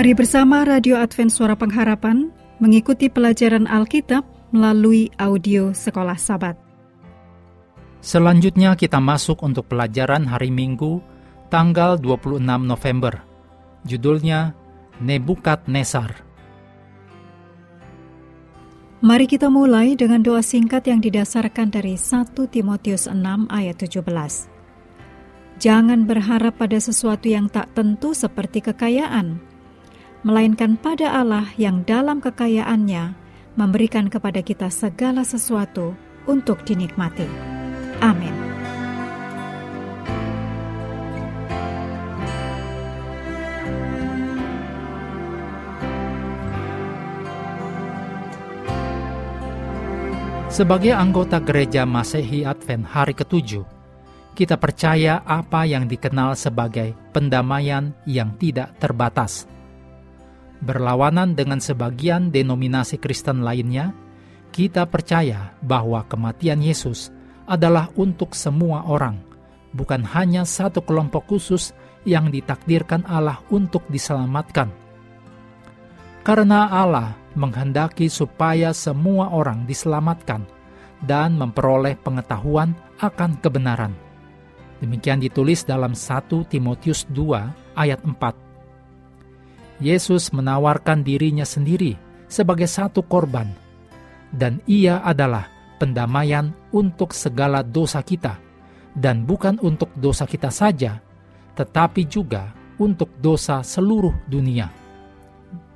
Mari bersama Radio Advent Suara Pengharapan mengikuti pelajaran Alkitab melalui audio Sekolah Sabat. Selanjutnya kita masuk untuk pelajaran hari Minggu tanggal 26 November. Judulnya Nebukadnesar. Mari kita mulai dengan doa singkat yang didasarkan dari 1 Timotius 6 ayat 17. Jangan berharap pada sesuatu yang tak tentu seperti kekayaan, melainkan pada Allah yang dalam kekayaannya memberikan kepada kita segala sesuatu untuk dinikmati. Amin. Sebagai anggota gereja Masehi Advent hari ketujuh, kita percaya apa yang dikenal sebagai pendamaian yang tidak terbatas – Berlawanan dengan sebagian denominasi Kristen lainnya, kita percaya bahwa kematian Yesus adalah untuk semua orang, bukan hanya satu kelompok khusus yang ditakdirkan Allah untuk diselamatkan. Karena Allah menghendaki supaya semua orang diselamatkan dan memperoleh pengetahuan akan kebenaran. Demikian ditulis dalam 1 Timotius 2 ayat 4 Yesus menawarkan dirinya sendiri sebagai satu korban, dan Ia adalah pendamaian untuk segala dosa kita, dan bukan untuk dosa kita saja, tetapi juga untuk dosa seluruh dunia.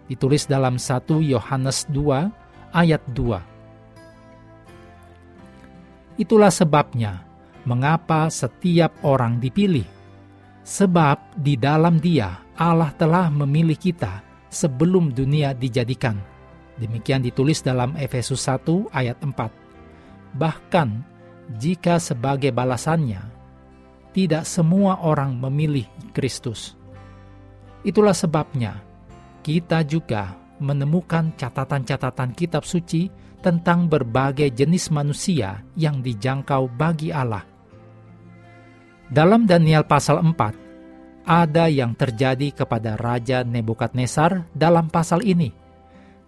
Ditulis dalam 1 Yohanes 2 ayat 2. Itulah sebabnya mengapa setiap orang dipilih, sebab di dalam Dia Allah telah memilih kita sebelum dunia dijadikan. Demikian ditulis dalam Efesus 1 ayat 4. Bahkan jika sebagai balasannya, tidak semua orang memilih Kristus. Itulah sebabnya kita juga menemukan catatan-catatan kitab suci tentang berbagai jenis manusia yang dijangkau bagi Allah. Dalam Daniel pasal 4, ada yang terjadi kepada Raja Nebukadnezar dalam pasal ini,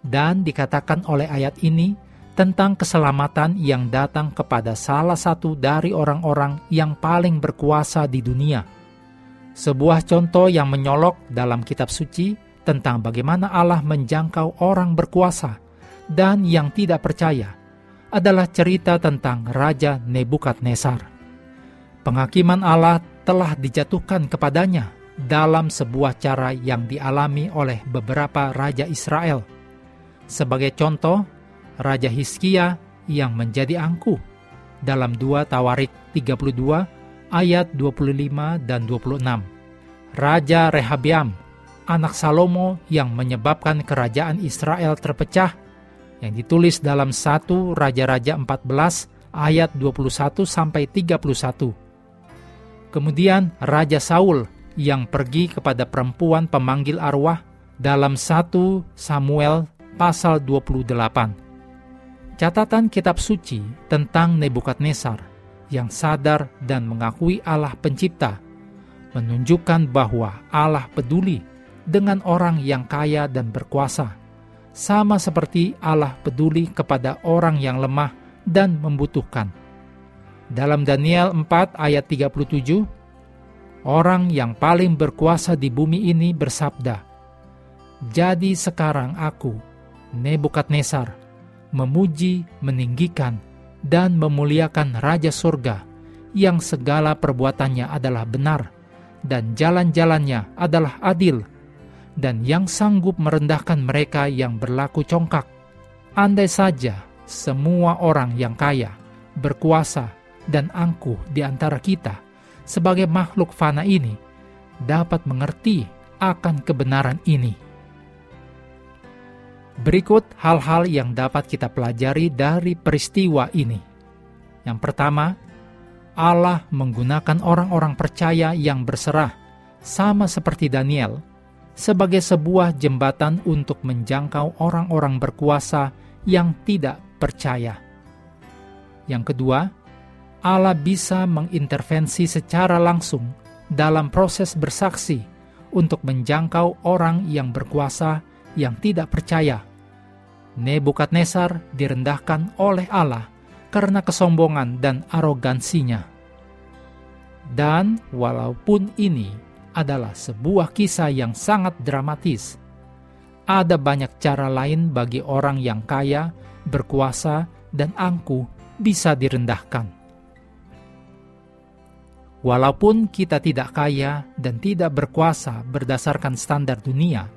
dan dikatakan oleh ayat ini tentang keselamatan yang datang kepada salah satu dari orang-orang yang paling berkuasa di dunia. Sebuah contoh yang menyolok dalam kitab suci tentang bagaimana Allah menjangkau orang berkuasa dan yang tidak percaya adalah cerita tentang Raja Nebukadnezar. Penghakiman Allah telah dijatuhkan kepadanya dalam sebuah cara yang dialami oleh beberapa raja Israel. Sebagai contoh, Raja Hiskia yang menjadi angku dalam 2 Tawarik 32 ayat 25 dan 26. Raja Rehabiam, anak Salomo yang menyebabkan kerajaan Israel terpecah yang ditulis dalam 1 Raja-Raja 14 ayat 21 sampai 31 Kemudian Raja Saul yang pergi kepada perempuan pemanggil arwah dalam 1 Samuel pasal 28. Catatan kitab suci tentang Nebukadnezar yang sadar dan mengakui Allah pencipta menunjukkan bahwa Allah peduli dengan orang yang kaya dan berkuasa, sama seperti Allah peduli kepada orang yang lemah dan membutuhkan. Dalam Daniel 4 ayat 37, orang yang paling berkuasa di bumi ini bersabda, Jadi sekarang aku, Nebukadnezar, memuji, meninggikan, dan memuliakan Raja Surga, yang segala perbuatannya adalah benar, dan jalan-jalannya adalah adil, dan yang sanggup merendahkan mereka yang berlaku congkak. Andai saja semua orang yang kaya, berkuasa, dan angkuh di antara kita sebagai makhluk fana ini dapat mengerti akan kebenaran ini. Berikut hal-hal yang dapat kita pelajari dari peristiwa ini. Yang pertama, Allah menggunakan orang-orang percaya yang berserah, sama seperti Daniel, sebagai sebuah jembatan untuk menjangkau orang-orang berkuasa yang tidak percaya. Yang kedua, Allah bisa mengintervensi secara langsung dalam proses bersaksi untuk menjangkau orang yang berkuasa yang tidak percaya. Nebukadnezar direndahkan oleh Allah karena kesombongan dan arogansinya. Dan walaupun ini adalah sebuah kisah yang sangat dramatis, ada banyak cara lain bagi orang yang kaya, berkuasa, dan angkuh bisa direndahkan. Walaupun kita tidak kaya dan tidak berkuasa berdasarkan standar dunia,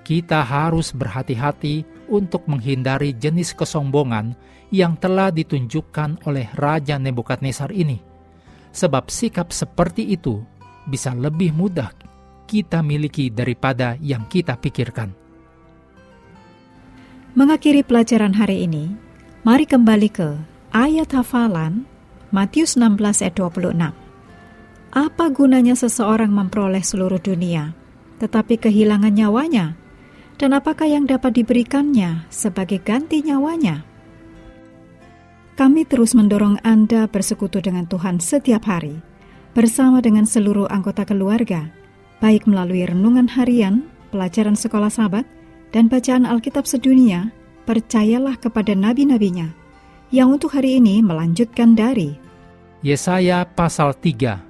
kita harus berhati-hati untuk menghindari jenis kesombongan yang telah ditunjukkan oleh Raja Nebukadnezar ini. Sebab sikap seperti itu bisa lebih mudah kita miliki daripada yang kita pikirkan. Mengakhiri pelajaran hari ini, mari kembali ke ayat hafalan Matius 16 ayat 26. Apa gunanya seseorang memperoleh seluruh dunia, tetapi kehilangan nyawanya? Dan apakah yang dapat diberikannya sebagai ganti nyawanya? Kami terus mendorong Anda bersekutu dengan Tuhan setiap hari, bersama dengan seluruh anggota keluarga, baik melalui renungan harian, pelajaran sekolah sahabat, dan bacaan Alkitab sedunia, percayalah kepada nabi-nabinya, yang untuk hari ini melanjutkan dari Yesaya pasal 3